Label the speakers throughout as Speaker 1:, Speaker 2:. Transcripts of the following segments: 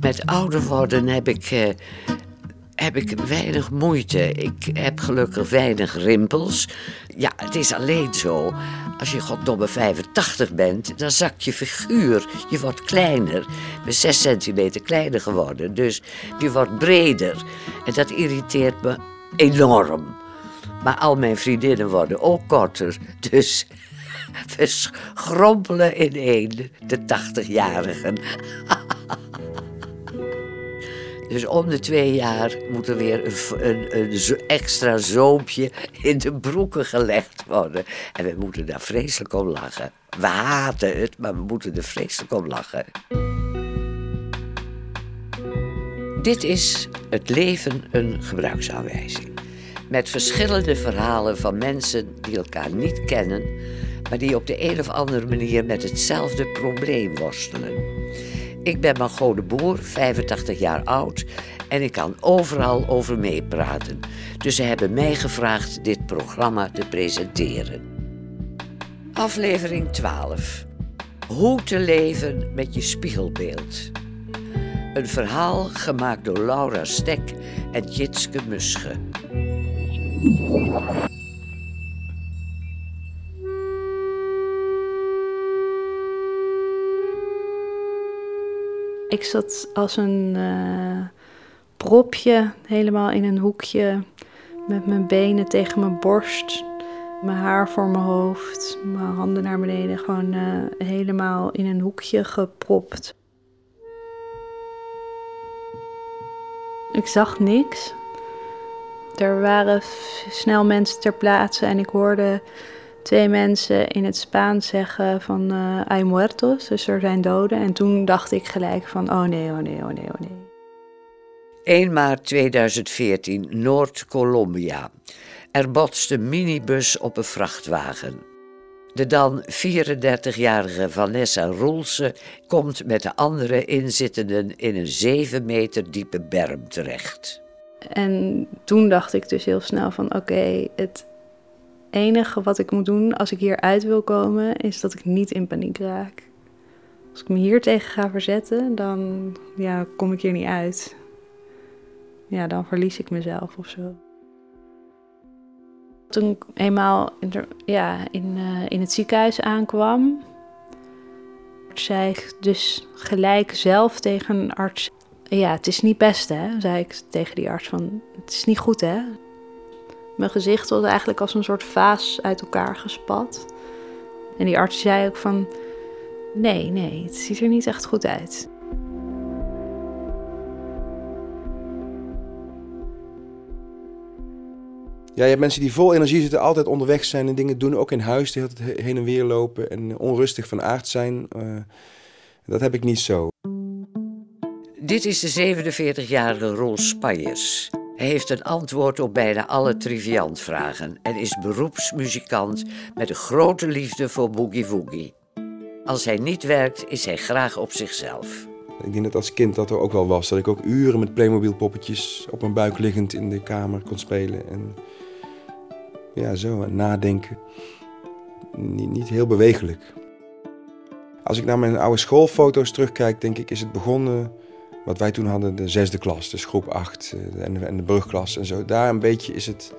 Speaker 1: Met ouder worden heb ik, eh, heb ik weinig moeite. Ik heb gelukkig weinig rimpels. Ja, het is alleen zo. Als je goddomme 85 bent, dan zakt je figuur. Je wordt kleiner. Ik ben 6 centimeter kleiner geworden. Dus je wordt breder. En dat irriteert me enorm. Maar al mijn vriendinnen worden ook korter. Dus we schrompelen in één, de 80-jarigen. Dus om de twee jaar moet er weer een, extra zoompje in de broeken gelegd worden. En we moeten daar vreselijk om lachen. We haten het, maar we moeten er vreselijk om lachen. Dit is Het leven een gebruiksaanwijzing. Met verschillende verhalen van mensen die elkaar niet kennen, maar die op de een of andere manier met hetzelfde probleem worstelen. Ik ben Margot Boer, 85 jaar oud en ik kan overal over meepraten. Dus ze hebben mij gevraagd dit programma te presenteren. Aflevering 12. Hoe te leven met je spiegelbeeld. Een verhaal gemaakt door Laura Stek en Jitske Musche.
Speaker 2: Ik zat als een eh, propje helemaal in een hoekje met mijn benen tegen mijn borst, mijn haar voor mijn hoofd, mijn handen naar beneden, gewoon eh, helemaal in een hoekje gepropt. Ik zag niks. Er waren snel mensen ter plaatse en ik hoorde twee mensen in het Spaans zeggen van eh hay muertos, dus er zijn doden. En toen dacht ik gelijk van oh nee, oh nee, oh nee, oh nee.
Speaker 1: 1 maart 2014, Noord-Colombia. Er botst een minibus op een vrachtwagen. De dan 34-jarige Vanessa Roelsen komt met de andere inzittenden in een 7 meter diepe berm terecht.
Speaker 2: En toen dacht ik dus heel snel van oké, het enige wat ik moet doen als ik hier uit wil komen, is dat ik niet in paniek raak. Als ik me hier tegen ga verzetten, dan ja, kom ik hier niet uit. Ja, dan verlies ik mezelf of zo. Toen ik eenmaal in, ja, in, eh, in het ziekenhuis aankwam, zei ik dus gelijk zelf tegen een arts ja, het is niet best, hè, zei ik tegen die arts. Van, het is niet goed, hè. Mijn gezicht was eigenlijk als een soort vaas uit elkaar gespat. En die arts zei ook van... Nee, nee, het ziet er niet echt goed uit.
Speaker 3: Ja, je hebt mensen die vol energie zitten, altijd onderweg zijn en dingen doen. Ook in huis, die altijd he- heen en weer lopen en onrustig van aard zijn. Eh, dat heb ik niet zo.
Speaker 1: Dit is de 47-jarige Roel Spanjers. Hij heeft een antwoord op bijna alle triviantvragen en is beroepsmuzikant met een grote liefde voor boogie woogie. Als hij niet werkt, is hij graag op zichzelf.
Speaker 3: Ik denk dat als kind dat er ook wel was. Dat ik ook uren met Playmobil poppetjes op mijn buik liggend in de kamer kon spelen. En ja, zo, en nadenken. Niet, niet heel bewegelijk. Als ik naar mijn oude schoolfoto's terugkijk, denk ik, is het begonnen wat wij toen hadden, de zesde klas, dus groep 8 en de, en de brugklas en zo. Daar een beetje is het.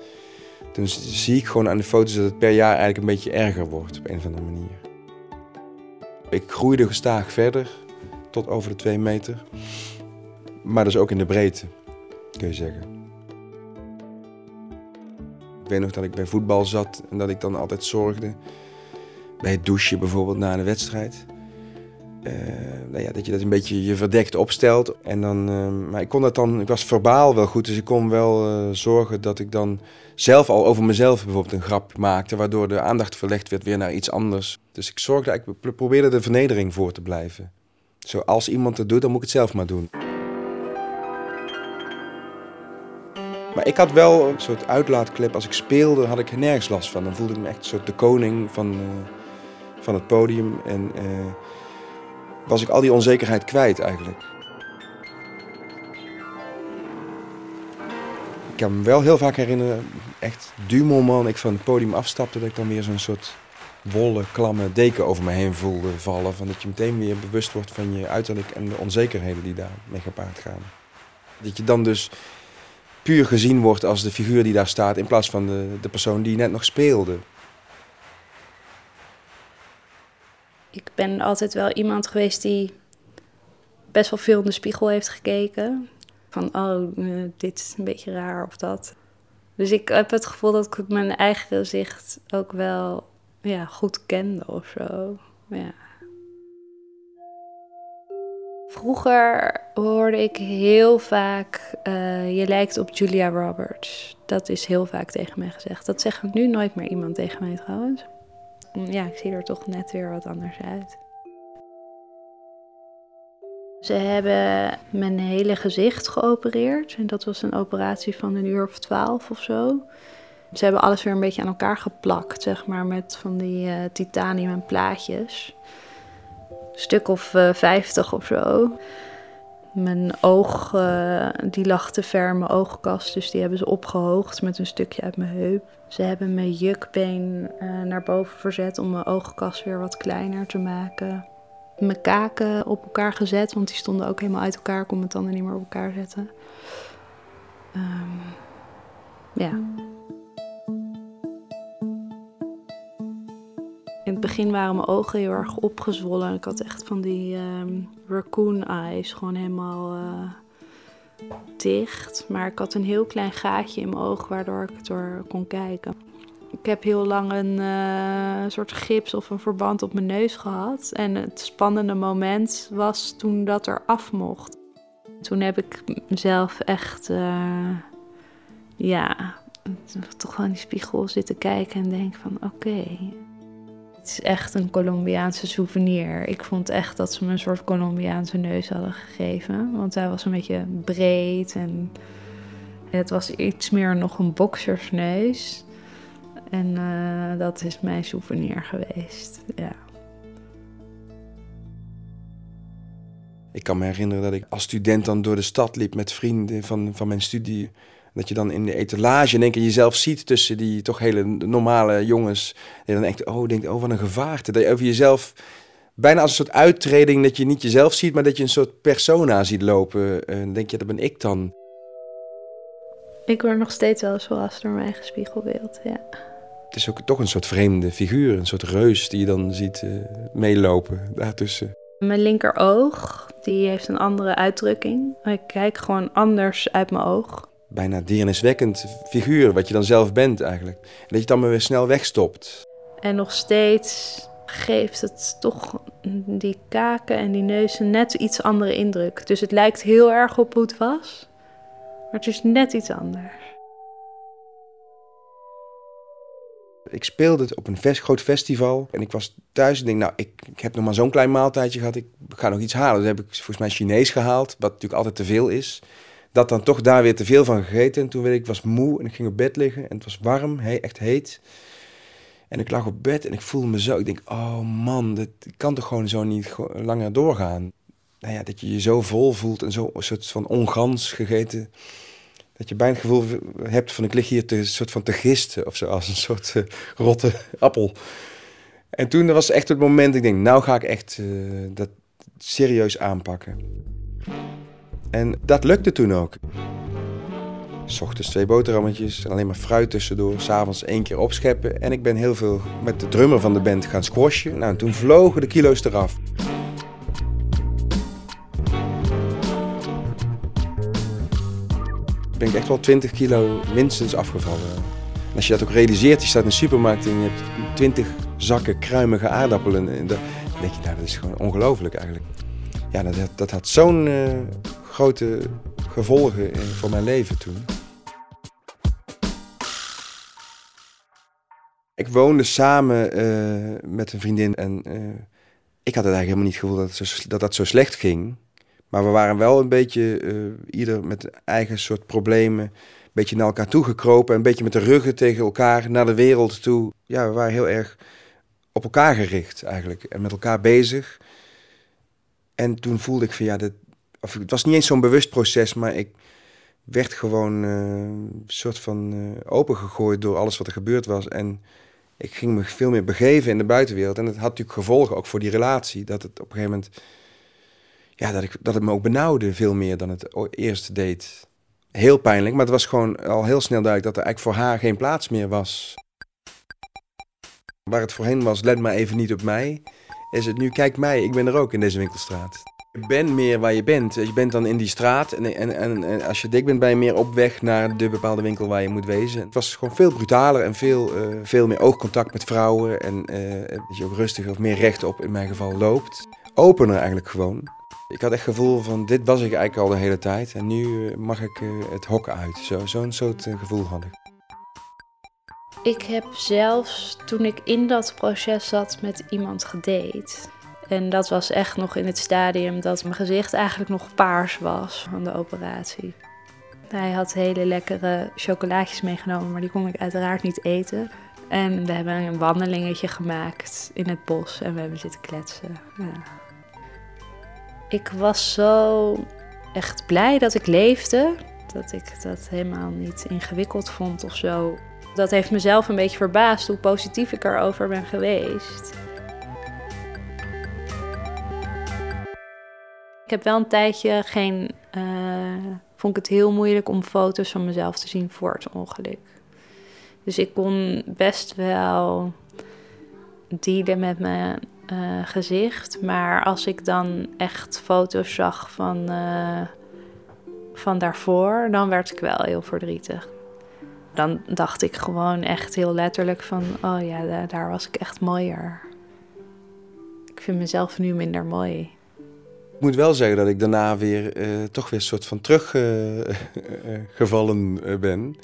Speaker 3: Dan zie ik gewoon aan de foto's dat het per jaar eigenlijk een beetje erger wordt op een of andere manier. Ik groeide gestaag verder tot over de twee meter. Maar dus ook in de breedte, kun je zeggen. Ik weet nog dat ik bij voetbal zat en dat ik dan altijd zorgde. Bij het douchen bijvoorbeeld na een wedstrijd. Eh, nou ja, dat je dat een beetje je verdekt opstelt. En dan, eh, maar ik kon dat dan, ik was verbaal wel goed, dus ik kon wel eh, zorgen dat ik dan zelf al over mezelf bijvoorbeeld een grap maakte, waardoor de aandacht verlegd werd weer naar iets anders. Dus ik zorgde, ik pro- probeerde de vernedering voor te blijven. Zo, als iemand het doet, dan moet ik het zelf maar doen. Maar ik had wel een soort uitlaatklep. Als ik speelde, had ik er nergens last van. Dan voelde ik me echt een soort de koning van, eh, van het podium. En was ik al die onzekerheid kwijt eigenlijk. Ik kan me wel heel vaak herinneren, echt du moment ik van het podium afstapte, dat ik dan weer zo'n soort wollen, klamme deken over me heen voelde vallen. Van dat je meteen weer bewust wordt van je uiterlijk en de onzekerheden die daarmee gepaard gaan. Dat je dan dus puur gezien wordt als de figuur die daar staat in plaats van de, de persoon die net nog speelde.
Speaker 2: Ik ben altijd wel iemand geweest die best wel veel in de spiegel heeft gekeken. Van, oh, eh, dit is een beetje raar of dat. Dus ik heb het gevoel dat ik mijn eigen gezicht ook wel ja, goed kende of zo. Ja. Vroeger hoorde ik heel vaak: uh, Je lijkt op Julia Roberts. Dat is heel vaak tegen mij gezegd. Dat zegt nu nooit meer iemand tegen mij trouwens. Ja, ik zie er toch net weer wat anders uit. Ze hebben mijn hele gezicht geopereerd. En dat was een operatie van een uur of twaalf of zo. Ze hebben alles weer een beetje aan elkaar geplakt, zeg maar, met van die uh, titanium plaatjes. Een stuk of uh, vijftig of zo. Mijn oog, uh, die lag te ver, mijn oogkast, dus die hebben ze opgehoogd met een stukje uit mijn heup. Ze hebben mijn jukbeen naar boven verzet om mijn oogkast weer wat kleiner te maken mijn kaken op elkaar gezet, want die stonden ook helemaal uit elkaar. Ik kon mijn tanden niet meer op elkaar zetten. Um, ja. In het begin waren mijn ogen heel erg opgezwollen. Ik had echt van die um, raccoon eyes, gewoon helemaal uh, dicht. Maar ik had een heel klein gaatje in mijn oog waardoor ik door kon kijken. Ik heb heel lang een uh, soort gips of een verband op mijn neus gehad. En het spannende moment was toen dat er af mocht. Toen heb ik mezelf echt, uh, ja, toch wel in die spiegel zitten kijken en denk van oké. Het is echt een Colombiaanse souvenir. Ik vond echt dat ze me een soort Colombiaanse neus hadden gegeven. Want hij was een beetje breed en het was iets meer nog een boksersneus. En uh, dat is mijn souvenir geweest. Ja.
Speaker 3: Ik kan me herinneren dat ik als student dan door de stad liep met vrienden van, van mijn studie. Dat je dan in de etalage in één keer jezelf ziet tussen die toch hele normale jongens. En dan denkt, oh, denkt, oh wat een gevaarte. Dat je over jezelf, bijna als een soort uittreding, dat je niet jezelf ziet, maar dat je een soort persona ziet lopen. En dan denk je, dat ben ik dan.
Speaker 2: Ik word nog steeds wel zoals door mijn eigen spiegelbeeld, ja
Speaker 3: het is ook toch een soort vreemde figuur, een soort reus die je dan ziet uh, meelopen daartussen.
Speaker 2: Mijn linkeroog, die heeft een andere uitdrukking. Ik kijk gewoon anders uit mijn oog.
Speaker 3: Bijna dierniswekkend figuur, wat je dan zelf bent eigenlijk. En dat je het dan maar weer snel wegstopt.
Speaker 2: En nog steeds geeft het toch die kaken en die neuzen net iets andere indruk. Dus het lijkt heel erg op hoe het was, maar het is net iets anders.
Speaker 3: Ik speelde het op een groot festival en ik was thuis en denk, nou, ik, ik heb nog maar zo'n klein maaltijdje gehad, ik ga nog iets halen. Dus heb ik volgens mij Chinees gehaald, wat natuurlijk altijd te veel is. Dat dan toch daar weer te veel van gegeten. En toen werd ik, was moe en ik ging op bed liggen en het was warm, he, echt heet. En ik lag op bed en ik voelde me zo, ik denk, oh man, dit kan toch gewoon zo niet langer doorgaan. Nou ja, dat je je zo vol voelt en zo een soort van ongans gegeten dat je bijna het gevoel hebt van ik lig hier te, soort van te gisten of zo, als een soort uh, rotte appel. En toen was echt het moment, ik denk, nou ga ik echt uh, dat serieus aanpakken. En dat lukte toen ook. S ochtends twee boterhammetjes en alleen maar fruit tussendoor. S'avonds één keer opscheppen. En ik ben heel veel met de drummer van de band gaan squashen. Nou, en toen vlogen de kilo's eraf. ben ik echt wel 20 kilo minstens afgevallen. En als je dat ook realiseert, je staat in een supermarkt en je hebt 20 zakken kruimige aardappelen. En dan denk je, nou dat is gewoon ongelooflijk eigenlijk. Ja, dat, dat had zo'n uh, grote gevolgen voor mijn leven toen. Ik woonde samen uh, met een vriendin en uh, ik had het eigenlijk helemaal niet gevoel dat, dat dat zo slecht ging. Maar we waren wel een beetje, uh, ieder met eigen soort problemen, een beetje naar elkaar toe gekropen. Een beetje met de ruggen tegen elkaar, naar de wereld toe. Ja, we waren heel erg op elkaar gericht eigenlijk en met elkaar bezig. En toen voelde ik van ja, dit, of, het was niet eens zo'n bewust proces, maar ik werd gewoon uh, een soort van uh, opengegooid door alles wat er gebeurd was. En Ik ging me veel meer begeven in de buitenwereld. En dat had natuurlijk gevolgen ook voor die relatie. Dat het op een gegeven moment... Ja, dat, ik, dat het me ook benauwde veel meer dan het eerst deed. Heel pijnlijk, maar het was gewoon al heel snel duidelijk... dat er eigenlijk voor haar geen plaats meer was. Waar het voorheen was, let maar even niet op mij... is het nu, kijk mij, ik ben er ook in deze winkelstraat. Je bent meer waar je bent. Je bent dan in die straat en, en, en, als je dik bent, ben je meer op weg naar de bepaalde winkel waar je moet wezen. Het was gewoon veel brutaler en veel, uh, veel meer oogcontact met vrouwen. En uh, dat je ook rustiger of meer rechtop in mijn geval loopt. Opener eigenlijk gewoon. Ik had echt het gevoel van dit was ik eigenlijk al de hele tijd. En nu eh, mag ik het hok uit. Zo'n zo soort gevoel had ik.
Speaker 2: Ik heb zelfs toen ik in dat proces zat met iemand gedate. En dat was echt nog in het stadium dat mijn gezicht eigenlijk nog paars was van de operatie. Hij had hele lekkere chocolaatjes meegenomen, maar die kon ik uiteraard niet eten. En we hebben een wandelingetje gemaakt in het bos en we hebben zitten kletsen. Ja. Ik was zo echt blij dat ik leefde. Dat ik dat helemaal niet ingewikkeld vond of zo. Dat heeft mezelf een beetje verbaasd hoe positief ik erover ben geweest. Heb wel een tijdje geen. Uh, vond ik het heel moeilijk om foto's van mezelf te zien voor het ongeluk. Dus ik kon best wel dealen met mijn uh, gezicht. Maar als ik dan echt foto's zag van, uh, van daarvoor, dan werd ik wel heel verdrietig. Dan dacht ik gewoon echt heel letterlijk van, oh ja, daar was ik echt mooier. Ik vind mezelf nu minder mooi.
Speaker 3: Ik moet wel zeggen dat ik daarna weer uh, toch weer een soort van teruggevallen uh, uh, ben.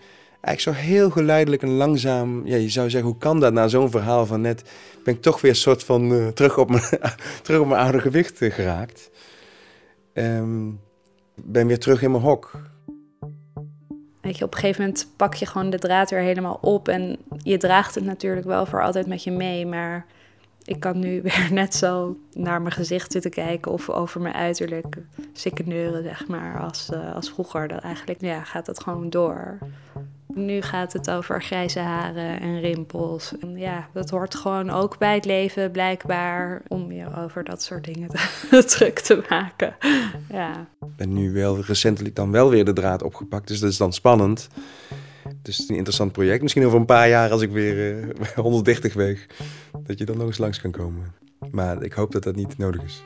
Speaker 3: Eigenlijk zo heel geleidelijk en langzaam. Ja, je zou zeggen, hoe kan dat na zo'n verhaal van net? Ben ik toch weer een soort van terug, op mijn, terug op mijn oude gewicht geraakt. Um, ben weer terug in mijn hok.
Speaker 2: Weet je, op een gegeven moment pak je gewoon de draad weer helemaal op. En je draagt het natuurlijk wel voor altijd met je mee. Maar ik kan nu weer net zo naar mijn gezicht zitten kijken of over mijn uiterlijk sikkeneuren, zeg maar, als, uh, als vroeger. Dat eigenlijk ja, gaat dat gewoon door. Nu gaat het over grijze haren en rimpels. En ja, dat hoort gewoon ook bij het leven, blijkbaar, om je over dat soort dingen te, druk te maken. Ja.
Speaker 3: Ben nu wel recentelijk dan wel weer de draad opgepakt, dus dat is dan spannend. Het is een interessant project. Misschien over een paar jaar, als ik weer uh, 130 weeg, dat je dan nog eens langs kan komen. Maar ik hoop dat dat niet nodig is.